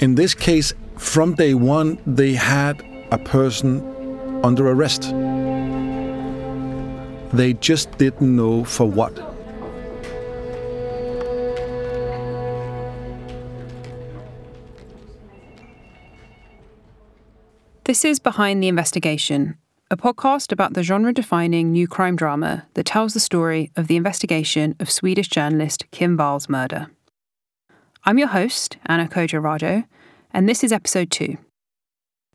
In this case, from day one, they had a person under arrest. They just didn't know for what. This is Behind the Investigation, a podcast about the genre defining new crime drama that tells the story of the investigation of Swedish journalist Kim Wall's murder. I'm your host, Anna Kojo and this is episode two.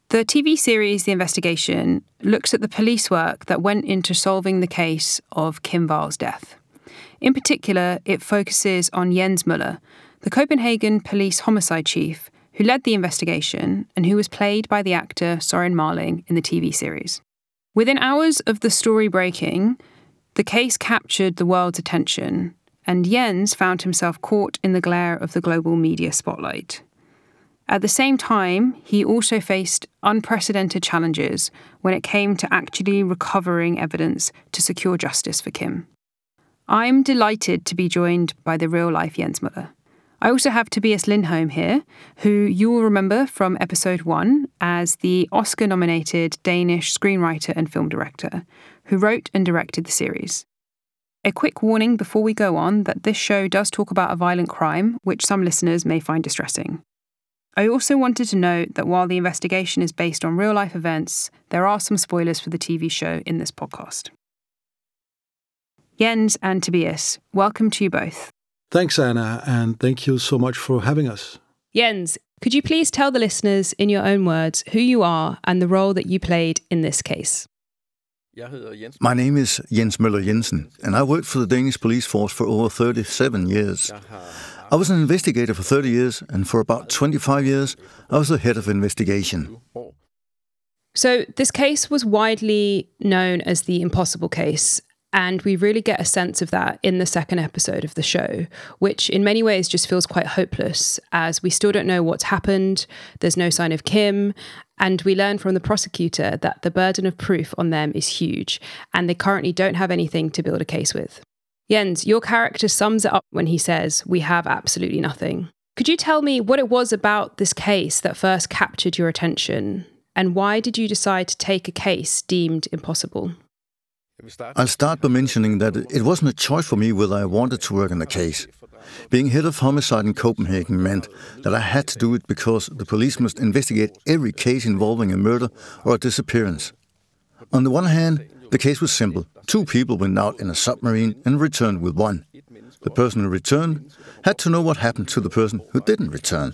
The TV series The Investigation looks at the police work that went into solving the case of Kim Wall's death. In particular, it focuses on Jens Møller, the Copenhagen police homicide chief who led the investigation and who was played by the actor Søren Malling in the TV series. Within hours of the story breaking, the case captured the world's attention, and Jens found himself caught in the glare of the global media spotlight. At the same time, he also faced unprecedented challenges when it came to actually recovering evidence to secure justice for Kim. I'm delighted to be joined by the real life Jens Møller. I also have Tobias Lindholm here, who you will remember from episode one as the Oscar nominated Danish screenwriter and film director, who wrote and directed the series. A quick warning before we go on that this show does talk about a violent crime, which some listeners may find distressing. I also wanted to note that while the investigation is based on real life events, there are some spoilers for the TV show in this podcast. Jens and Tobias, welcome to you both. Thanks, Anna, and thank you so much for having us. Jens, could you please tell the listeners in your own words who you are and the role that you played in this case? My name is Jens Møller Jensen, and I worked for the Danish police force for over 37 years. I was an investigator for 30 years, and for about 25 years, I was the head of investigation. So, this case was widely known as the impossible case, and we really get a sense of that in the second episode of the show, which in many ways just feels quite hopeless as we still don't know what's happened. There's no sign of Kim. And we learn from the prosecutor that the burden of proof on them is huge, and they currently don't have anything to build a case with. Jens, your character sums it up when he says, We have absolutely nothing. Could you tell me what it was about this case that first captured your attention? And why did you decide to take a case deemed impossible? I'll start by mentioning that it wasn't a choice for me whether I wanted to work on the case. Being head of homicide in Copenhagen meant that I had to do it because the police must investigate every case involving a murder or a disappearance. On the one hand, the case was simple. Two people went out in a submarine and returned with one. The person who returned had to know what happened to the person who didn't return.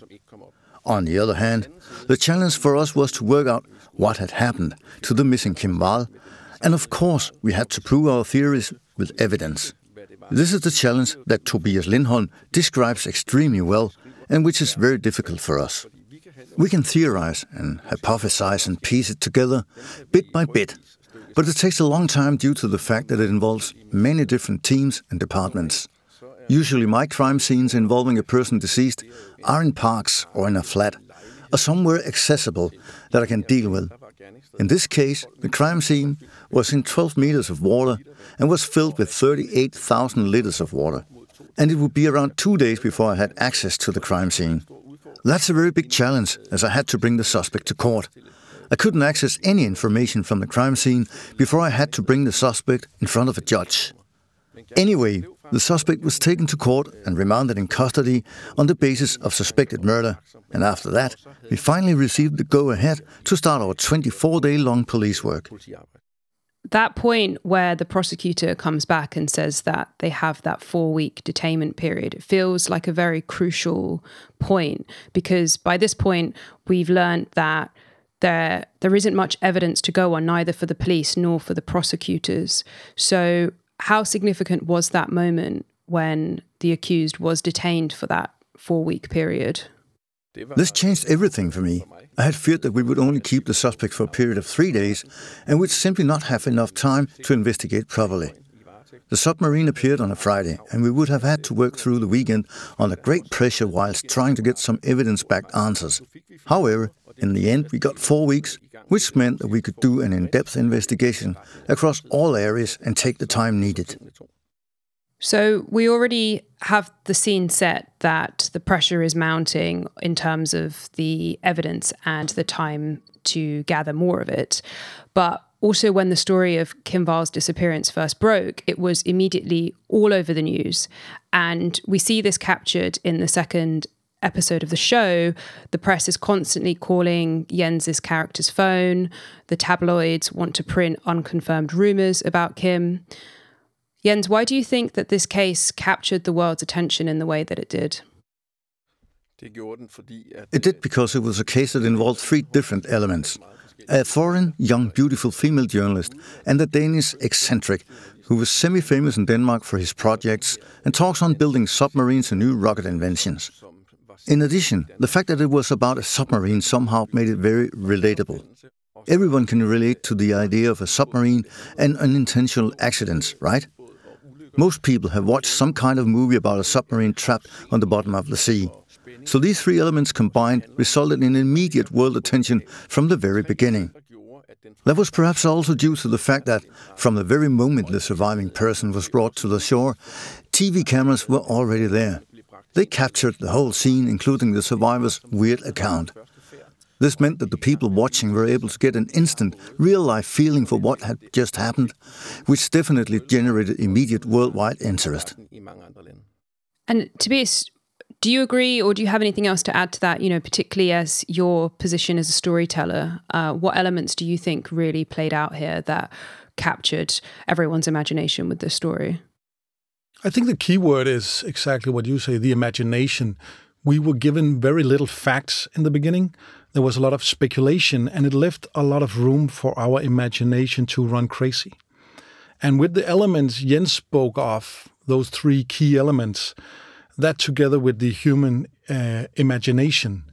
On the other hand, the challenge for us was to work out what had happened to the missing Kim Wall, and of course, we had to prove our theories with evidence. This is the challenge that Tobias Lindholm describes extremely well, and which is very difficult for us. We can theorize and hypothesize and piece it together bit by bit but it takes a long time due to the fact that it involves many different teams and departments. Usually, my crime scenes involving a person deceased are in parks or in a flat, or somewhere accessible that I can deal with. In this case, the crime scene was in 12 meters of water and was filled with 38,000 liters of water. And it would be around two days before I had access to the crime scene. That's a very big challenge, as I had to bring the suspect to court. I couldn't access any information from the crime scene before I had to bring the suspect in front of a judge. Anyway, the suspect was taken to court and remanded in custody on the basis of suspected murder, and after that, we finally received the go ahead to start our 24 day long police work. That point where the prosecutor comes back and says that they have that four week detainment period feels like a very crucial point because by this point, we've learned that there there isn't much evidence to go on neither for the police nor for the prosecutors. So how significant was that moment when the accused was detained for that four week period? This changed everything for me. I had feared that we would only keep the suspect for a period of three days and would simply not have enough time to investigate properly. The submarine appeared on a Friday, and we would have had to work through the weekend under great pressure whilst trying to get some evidence backed answers. However, in the end, we got four weeks, which meant that we could do an in depth investigation across all areas and take the time needed. So we already have the scene set that the pressure is mounting in terms of the evidence and the time to gather more of it. But also, when the story of Kim Wall's disappearance first broke, it was immediately all over the news. And we see this captured in the second episode of the show. The press is constantly calling Jens's character's phone. The tabloids want to print unconfirmed rumors about Kim. Jens, why do you think that this case captured the world's attention in the way that it did? It did because it was a case that involved three different elements a foreign, young, beautiful female journalist, and a Danish eccentric who was semi famous in Denmark for his projects and talks on building submarines and new rocket inventions. In addition, the fact that it was about a submarine somehow made it very relatable. Everyone can relate to the idea of a submarine and unintentional accidents, right? Most people have watched some kind of movie about a submarine trapped on the bottom of the sea. So these three elements combined resulted in immediate world attention from the very beginning. That was perhaps also due to the fact that, from the very moment the surviving person was brought to the shore, TV cameras were already there. They captured the whole scene, including the survivor's weird account. This meant that the people watching were able to get an instant, real life feeling for what had just happened, which definitely generated immediate worldwide interest. And Tobias, do you agree, or do you have anything else to add to that? You know, particularly as your position as a storyteller, uh, what elements do you think really played out here that captured everyone's imagination with this story? I think the key word is exactly what you say the imagination. We were given very little facts in the beginning there was a lot of speculation and it left a lot of room for our imagination to run crazy. And with the elements Jens spoke of, those three key elements, that together with the human uh, imagination,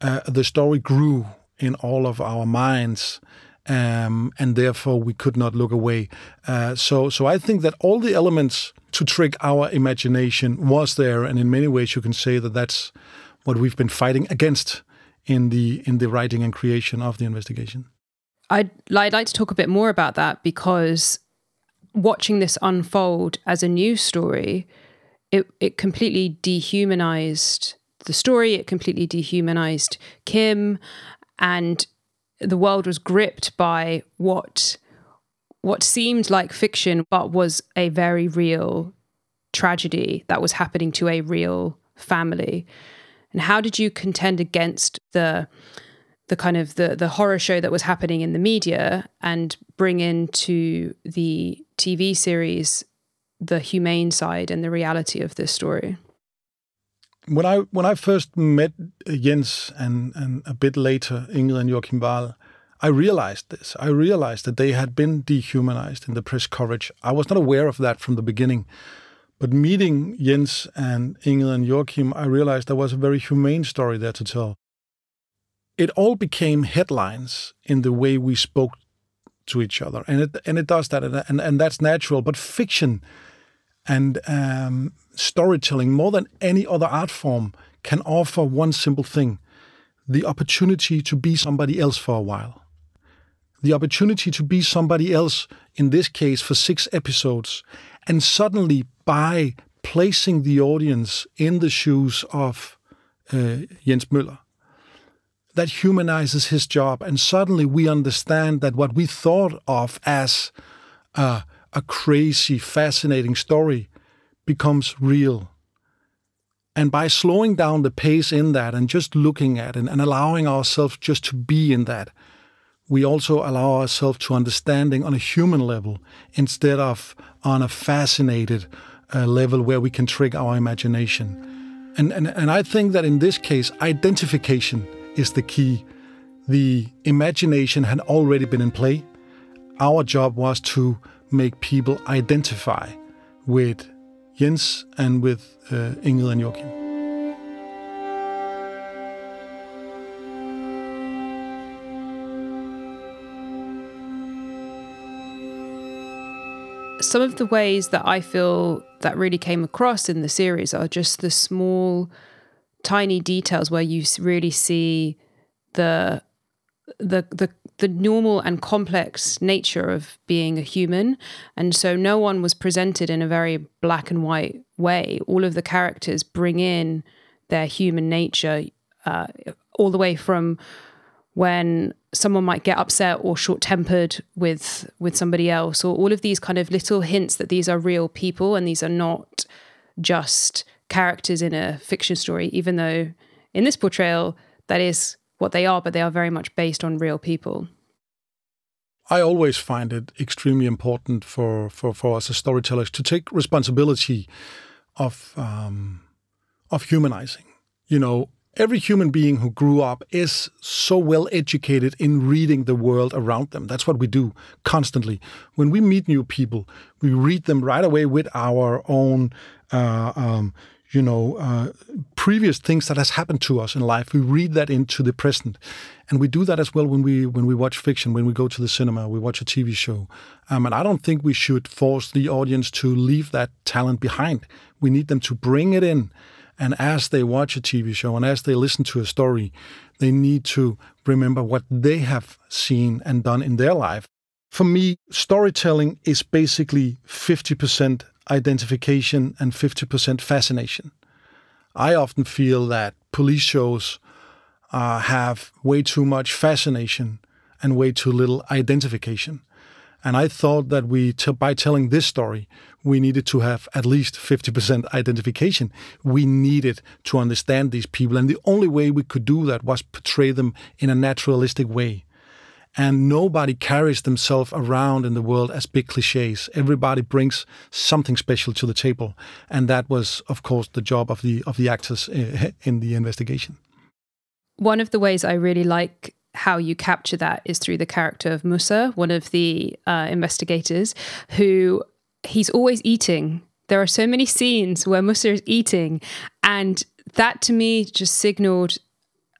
uh, the story grew in all of our minds. Um, and therefore we could not look away. Uh, so, so I think that all the elements to trick our imagination was there, and in many ways you can say that that's what we've been fighting against in the in the writing and creation of the investigation. I'd, I'd like to talk a bit more about that because watching this unfold as a news story, it it completely dehumanized the story. It completely dehumanized Kim, and the world was gripped by what what seemed like fiction, but was a very real tragedy that was happening to a real family. And how did you contend against the the kind of the the horror show that was happening in the media and bring into the TV series the humane side and the reality of this story? When I when I first met Jens and and a bit later Ingrid and Joachim Wall, I realized this. I realized that they had been dehumanized in the press coverage. I was not aware of that from the beginning. But meeting Jens and Ingrid and Joachim, I realized there was a very humane story there to tell. It all became headlines in the way we spoke to each other, and it and it does that, and and, and that's natural. But fiction and um, storytelling, more than any other art form, can offer one simple thing: the opportunity to be somebody else for a while. The opportunity to be somebody else, in this case for six episodes, and suddenly, by placing the audience in the shoes of uh, Jens Møller, that humanizes his job. And suddenly we understand that what we thought of as a crazy, fascinating story becomes real. And by slowing down the pace in that and just looking at it and allowing ourselves just to be in that, we also allow ourselves to understanding on a human level instead of on a fascinated uh, level where we can trick our imagination. And, and, and I think that in this case, identification is the key. The imagination had already been in play. Our job was to make people identify with Jens and with uh, Ingrid and Joachim. some of the ways that I feel that really came across in the series are just the small, tiny details where you really see the the the the normal and complex nature of being a human. And so no one was presented in a very black and white way. All of the characters bring in their human nature, uh, all the way from when someone might get upset or short-tempered with with somebody else or all of these kind of little hints that these are real people and these are not just characters in a fiction story even though in this portrayal that is what they are but they are very much based on real people I always find it extremely important for, for, for us as storytellers to take responsibility of um, of humanizing. You know, every human being who grew up is so well educated in reading the world around them. That's what we do constantly. When we meet new people, we read them right away with our own, uh, um, you know, uh, previous things that has happened to us in life. We read that into the present, and we do that as well when we when we watch fiction, when we go to the cinema, we watch a TV show. Um, and I don't think we should force the audience to leave that talent behind. We need them to bring it in and as they watch a TV show and as they listen to a story, they need to remember what they have seen and done in their life. For me, storytelling is basically 50% identification and 50% fascination. I often feel that police shows uh, have way too much fascination and way too little identification. And I thought that we, by telling this story, we needed to have at least 50% identification. We needed to understand these people. And the only way we could do that was portray them in a naturalistic way. And nobody carries themselves around in the world as big cliches. Everybody brings something special to the table. And that was, of course, the job of the, of the actors eh, in the investigation. One of the ways I really like how you capture that is through the character of Musa, one of the uh, investigators, who he's always eating. There are so many scenes where Musa is eating, and that to me just signaled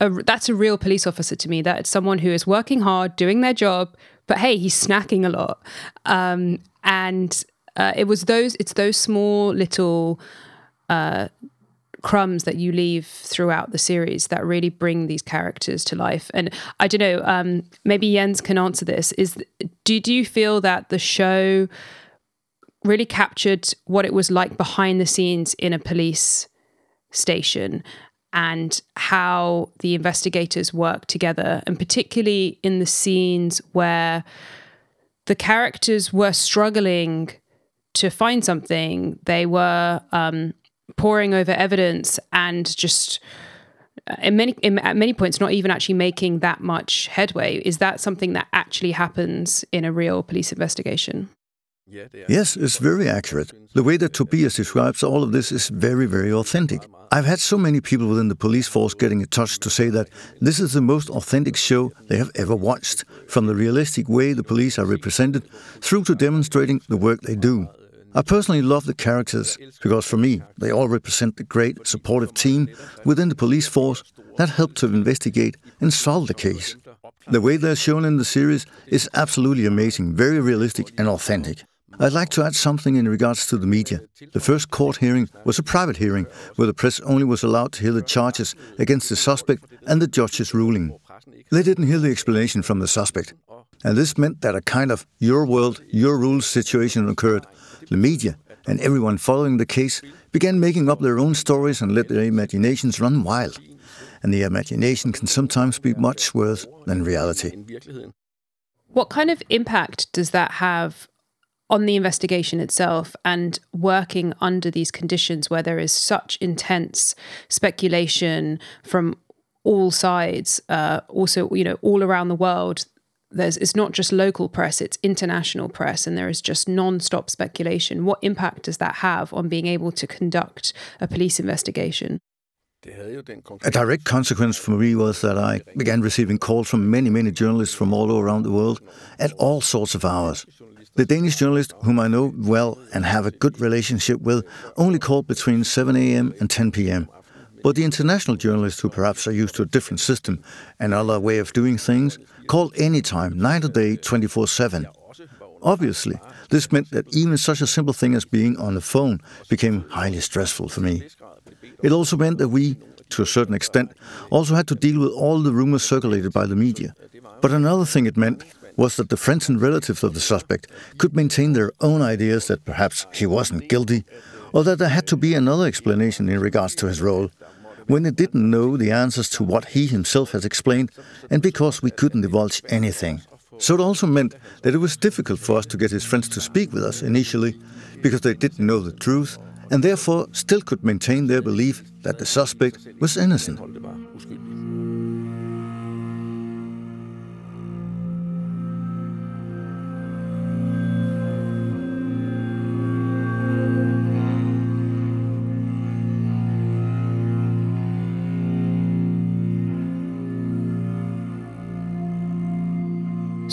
a, that's a real police officer to me. That's someone who is working hard, doing their job, but hey, he's snacking a lot. Um, and uh, it was those, it's those small little uh, crumbs that you leave throughout the series that really bring these characters to life. And I don't know, um, maybe Jens can answer this. Is do, do you feel that the show really captured what it was like behind the scenes in a police station and how the investigators work together, and particularly in the scenes where the characters were struggling to find something, they were um, poring over evidence and just uh, in many in, at many points not even actually making that much headway. Is that something that actually happens in a real police investigation Yes, it's very accurate. The way that Tobias describes all of this is very, very authentic. I've had so many people within the police force getting in touch to say that this is the most authentic show they have ever watched, from the realistic way the police are represented through to demonstrating the work they do. I personally love the characters because for me, they all represent the great supportive team within the police force that helped to investigate and solve the case. The way they're shown in the series is absolutely amazing, very realistic and authentic. I'd like to add something in regards to the media. The first court hearing was a private hearing where the press only was allowed to hear the charges against the suspect and the judge's ruling. They didn't hear the explanation from the suspect. And this meant that a kind of your world, your rules situation occurred, the media, and everyone following the case began making up their own stories and let their imaginations run wild. And the imagination can sometimes be much worse than reality. What kind of impact does that have on the investigation itself and working under these conditions where there is such intense speculation from all sides, uh, also, you know, all around the world there's it's not just local press it's international press and there is just non-stop speculation what impact does that have on being able to conduct a police investigation a direct consequence for me was that I began receiving calls from many, many journalists from all around the world at all sorts of hours. The Danish journalist, whom I know well and have a good relationship with, only called between 7 a.m. and 10 p.m. But the international journalists, who perhaps are used to a different system and other way of doing things, called anytime, night or day, 24 7. Obviously, this meant that even such a simple thing as being on the phone became highly stressful for me. It also meant that we, to a certain extent, also had to deal with all the rumors circulated by the media. But another thing it meant was that the friends and relatives of the suspect could maintain their own ideas that perhaps he wasn't guilty, or that there had to be another explanation in regards to his role, when they didn't know the answers to what he himself has explained, and because we couldn't divulge anything. So it also meant that it was difficult for us to get his friends to speak with us initially, because they didn't know the truth, and therefore still could maintain their belief that the suspect was innocent.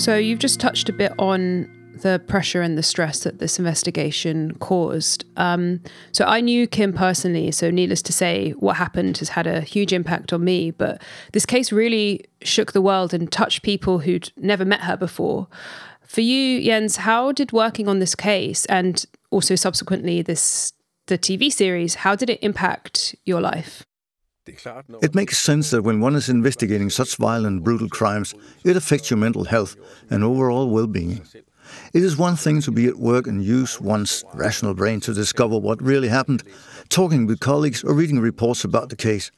So you've just touched a bit on the pressure and the stress that this investigation caused. Um, so I knew Kim personally, so needless to say, what happened has had a huge impact on me. But this case really shook the world and touched people who'd never met her before. For you, Jens, how did working on this case and also subsequently this the TV series, how did it impact your life? It makes sense that when one is investigating such violent, brutal crimes, it affects your mental health and overall well being. It is one thing to be at work and use one's rational brain to discover what really happened, talking with colleagues or reading reports about the case.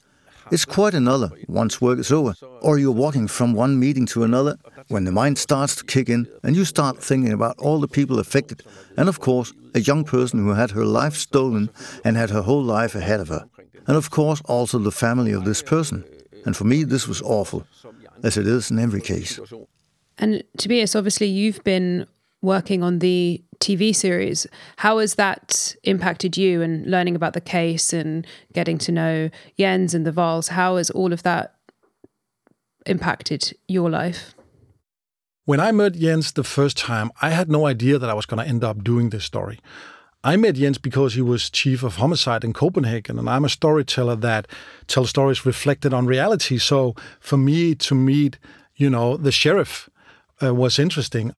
It's quite another once work is over, or you're walking from one meeting to another when the mind starts to kick in and you start thinking about all the people affected, and of course, a young person who had her life stolen and had her whole life ahead of her and of course also the family of this person. And for me, this was awful, as it is in every case. And Tobias, obviously, you've been working on the TV series. How has that impacted you and learning about the case and getting to know Jens and the Walls? How has all of that impacted your life? When I met Jens the first time, I had no idea that I was going to end up doing this story. I met Jens because he was chief of homicide in Copenhagen, and I'm a storyteller that tells stories reflected on reality. So for me to meet, you know, the sheriff uh, was interesting.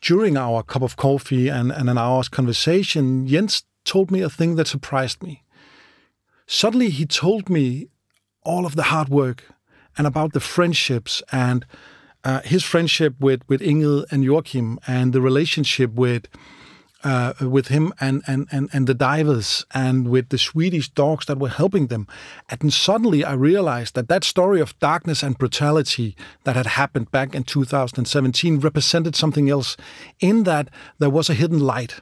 During our cup of coffee and, and an hour's conversation, Jens told me a thing that surprised me. Suddenly, he told me all of the hard work and about the friendships and uh, his friendship with, with Ingrid and Joachim and the relationship with uh, with him and, and, and, and the divers and with the Swedish dogs that were helping them. And suddenly I realized that that story of darkness and brutality that had happened back in 2017 represented something else, in that there was a hidden light.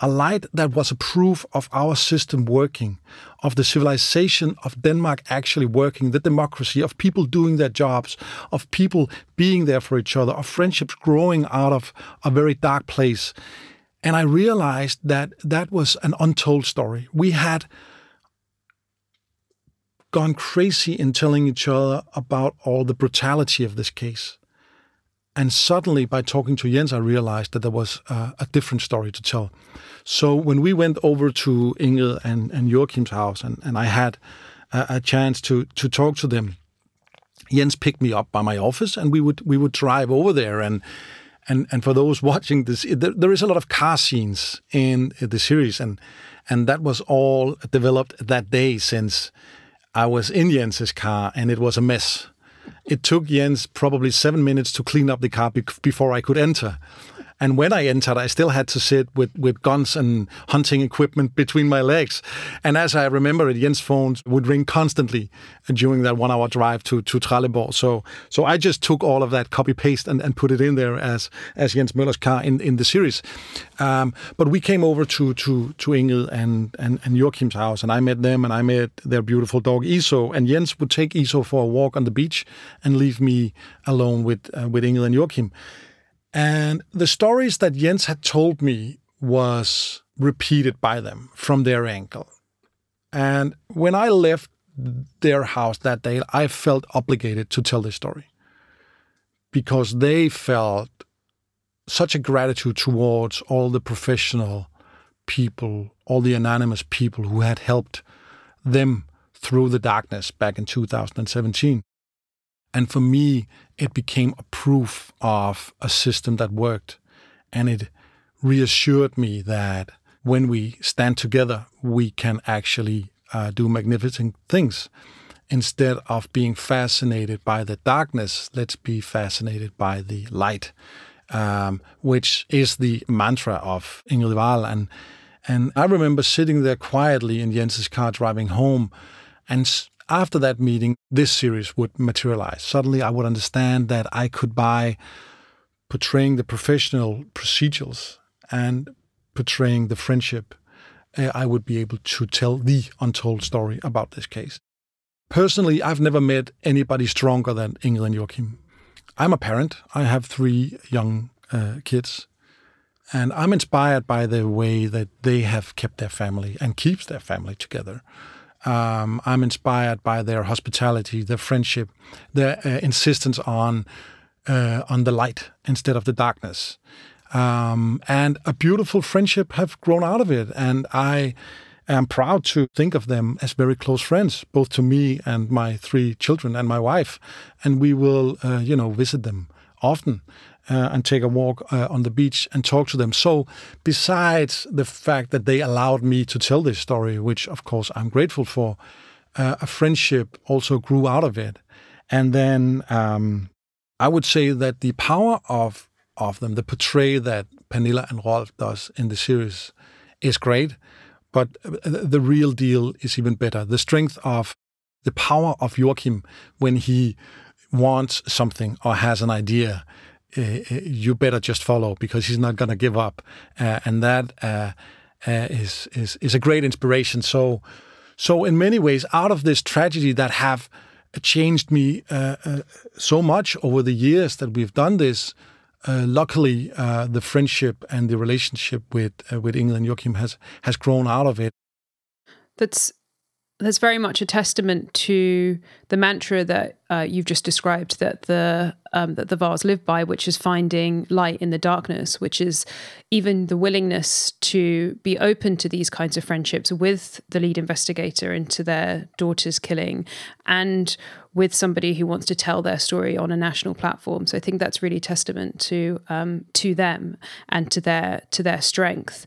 A light that was a proof of our system working, of the civilization of Denmark actually working, the democracy, of people doing their jobs, of people being there for each other, of friendships growing out of a very dark place. And I realized that that was an untold story. We had gone crazy in telling each other about all the brutality of this case. And suddenly, by talking to Jens, I realized that there was uh, a different story to tell. So when we went over to Ingrid and, and Joachim's house, and, and I had a, a chance to to talk to them, Jens picked me up by my office, and we would we would drive over there and and and for those watching this, there, there is a lot of car scenes in the series, and and that was all developed that day since I was in Jens's car, and it was a mess. It took Jens probably seven minutes to clean up the car be before I could enter. And when I entered, I still had to sit with, with guns and hunting equipment between my legs. And as I remember it, Jens' phone would ring constantly during that one hour drive to, to Trelleborg. So so I just took all of that, copy paste, and, and put it in there as as Jens Møller's car in, in the series. Um, but we came over to to to Ingrid and, and, and Joachim's house, and I met them, and I met their beautiful dog Iso. And Jens would take Iso for a walk on the beach and leave me alone with uh, with Ingrid and Joachim. And the stories that Jens had told me was repeated by them from their angle. And when I left their house that day, I felt obligated to tell this story because they felt such a gratitude towards all the professional people, all the anonymous people who had helped them through the darkness back in 2017. And for me, it became a proof of a system that worked. And it reassured me that when we stand together, we can actually uh, do magnificent things. instead of being fascinated by the darkness, let's be fascinated by the light, um, which is the mantra of Ingrid Wall. And, and I remember sitting there quietly in Jens's car driving home. And after that meeting, this series would materialize. Suddenly, I would understand that I could, by portraying the professional procedures and portraying the friendship, uh, I would be able to tell the untold story about this case. Personally, I've never met anybody stronger than Ingrid and Joachim. I'm a parent. I have three young uh, kids. And I'm inspired by the way that they have kept their family and keeps their family together. Um, I'm inspired by their hospitality, their friendship, their uh, insistence on uh, on the light instead of the darkness. Um, and a beautiful friendship have grown out of it. And I am proud to think of them as very close friends, both to me and my three children and my wife. And we will, uh, you know, visit them often. Uh, and take a walk uh, on the beach and talk to them. So, besides the fact that they allowed me to tell this story, which of course I'm grateful for, uh, a friendship also grew out of it. And then um, I would say that the power of of them, the portray that Pernilla and Rolf does in the series, is great. But the real deal is even better. The strength of the power of Joachim when he wants something or has an idea, uh, you better just follow because he's not going to give up, uh, and that uh, is is is a great inspiration. So, so in many ways, out of this tragedy that have changed me so much over the years that we've done this, uh, luckily, uh, the friendship and the relationship with uh, with Ingrid and Joachim has has grown out of it. That's that's very much a testament to the mantra that uh, you've just described that the um, that the Walls live by, which is finding light in the darkness, which is even the willingness to be open to these kinds of friendships with the lead investigator into their daughter's killing, and with somebody who wants to tell their story on a national platform. So I think that's really testament to um, to them and to their to their strength.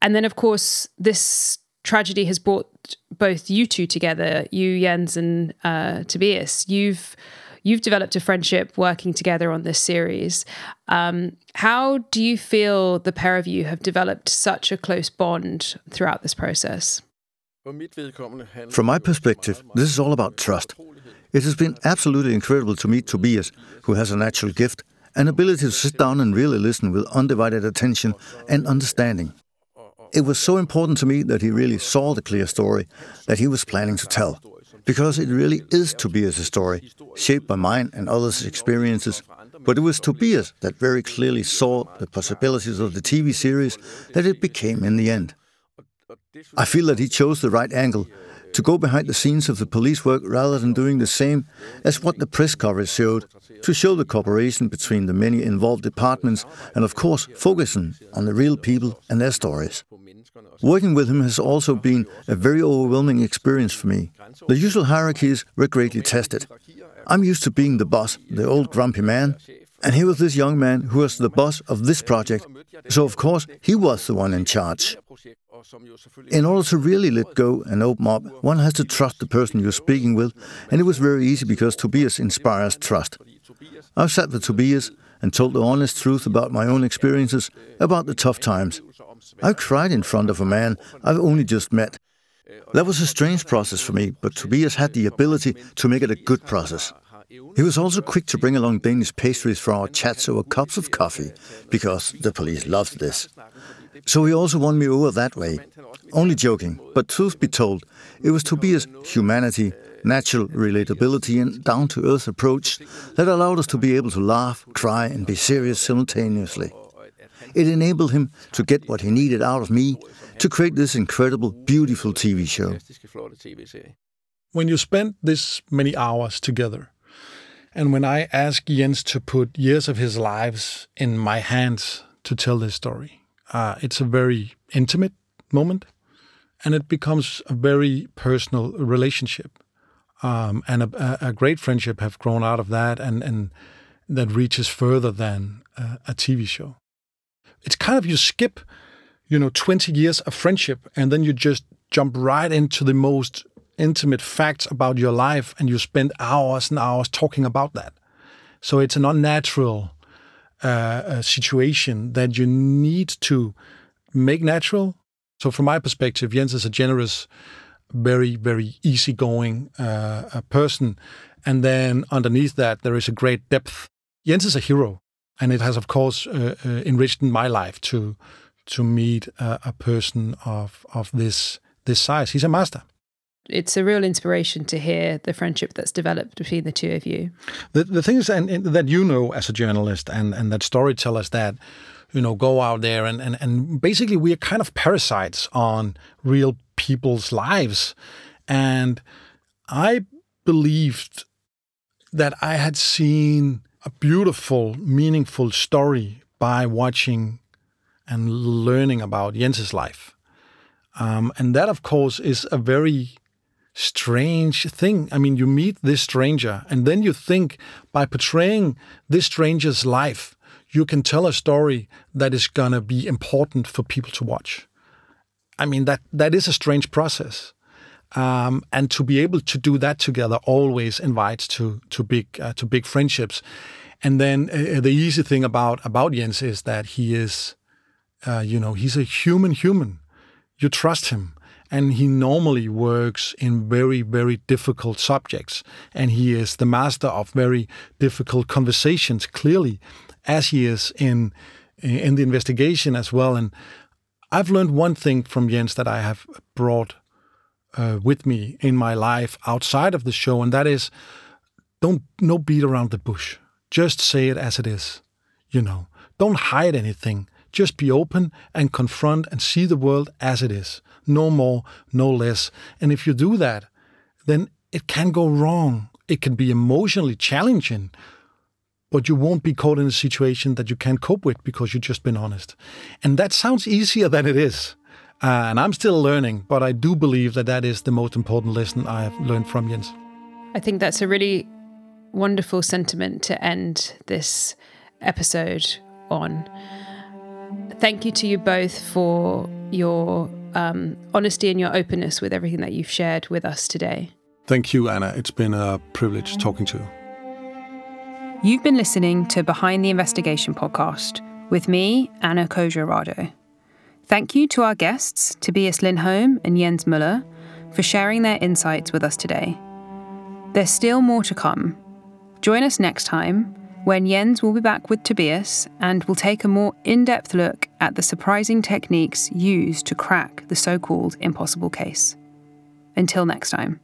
And then, of course, this tragedy has brought both you two together, you Jens and uh, Tobias. You've you've developed a friendship working together on this series. Um, how do you feel the pair of you have developed such a close bond throughout this process? From my perspective, this is all about trust. It has been absolutely incredible to meet Tobias, who has a natural gift, an ability to sit down and really listen with undivided attention and understanding. It was so important to me that he really saw the clear story that he was planning to tell, because it really is Tobias' story, shaped by mine and others' experiences. But it was Tobias that very clearly saw the possibilities of the TV series that it became in the end. I feel that he chose the right angle to go behind the scenes of the police work rather than doing the same as what the press coverage showed, to show the cooperation between the many involved departments and, of course, focusing on the real people and their stories. Working with him has also been a very overwhelming experience for me. The usual hierarchies were greatly tested. I'm used to being the boss, the old grumpy man, and here was this young man who was the boss of this project, so of course he was the one in charge. In order to really let go and open up, one has to trust the person you're speaking with, and it was very easy because Tobias inspires trust. I've sat with Tobias and told the honest truth about my own experiences, about the tough times. I've cried in front of a man I've only just met. That was a strange process for me, but Tobias had the ability to make it a good process. He was also quick to bring along Danish pastries for our chats over cups of coffee, because the police loved this. So he also won me over that way. Only joking, but truth be told, it was Tobias' humanity, natural relatability, and down to earth approach that allowed us to be able to laugh, cry, and be serious simultaneously. It enabled him to get what he needed out of me to create this incredible, beautiful TV show. When you spend this many hours together, and when I ask Jens to put years of his lives in my hands to tell this story, uh, it's a very intimate moment, and it becomes a very personal relationship. Um, and a, a, great friendship have grown out of that, and, and that reaches further than a TV show. It's kind of you skip, you know, 20 years of friendship, and then you just jump right into the most intimate facts about your life and you spend hours and hours talking about that. So it's an unnatural uh, situation that you need to make natural. So, from my perspective, Jens is a generous, very, very easygoing uh, person. And then underneath that, there is a great depth. Jens is a hero. And it has, of course, uh, uh, enriched my life to to meet a, a person of of this this size. He's a master it's a real inspiration to hear the friendship that's developed between the two of you. The the things that you know as a journalist and and that storytellers that you know go out there and and and basically we are kind of parasites on real people's lives, and I believed that I had seen a beautiful, meaningful story by watching and learning about Jens's life. Um, and that, of course, is a very strange thing. I mean, you meet this stranger, and then you think by portraying this stranger's life, you can tell a story that is going to be important for people to watch. I mean, that, that is a strange process. Um, and to be able to do that together always invites to to big uh, to big friendships. And then uh, the easy thing about about Jens is that he is, uh, you know, he's a human human. You trust him and he normally works in very, very difficult subjects. And he is the master of very difficult conversations, clearly, as he is in in the investigation as well. And I've learned one thing from Jens that I have brought uh, with me in my life outside of the show, and that is don't no beat around the bush. Just say it as it is. You know, don't hide anything. Just be open and confront and see the world as it is no more, no less. And if you do that, then it can go wrong. It can be emotionally challenging, but you won't be caught in a situation that you can't cope with because you've just been honest. And that sounds easier than it is. Uh, and I'm still learning, but I do believe that that is the most important lesson I have learned from Jens. I think that's a really wonderful sentiment to end this episode on. Thank you to you both for your um, honesty and your openness with everything that you've shared with us today. Thank you, Anna. It's been a privilege talking to you. You've been listening to Behind the Investigation podcast with me, Anna Codrea-Rado. Thank you to our guests, Tobias Lindholm and Jens Møller, for sharing their insights with us today. There's still more to come. Join us next time when Jens will be back with Tobias and will take a more in depth look at the surprising techniques used to crack the so called impossible case. Until next time.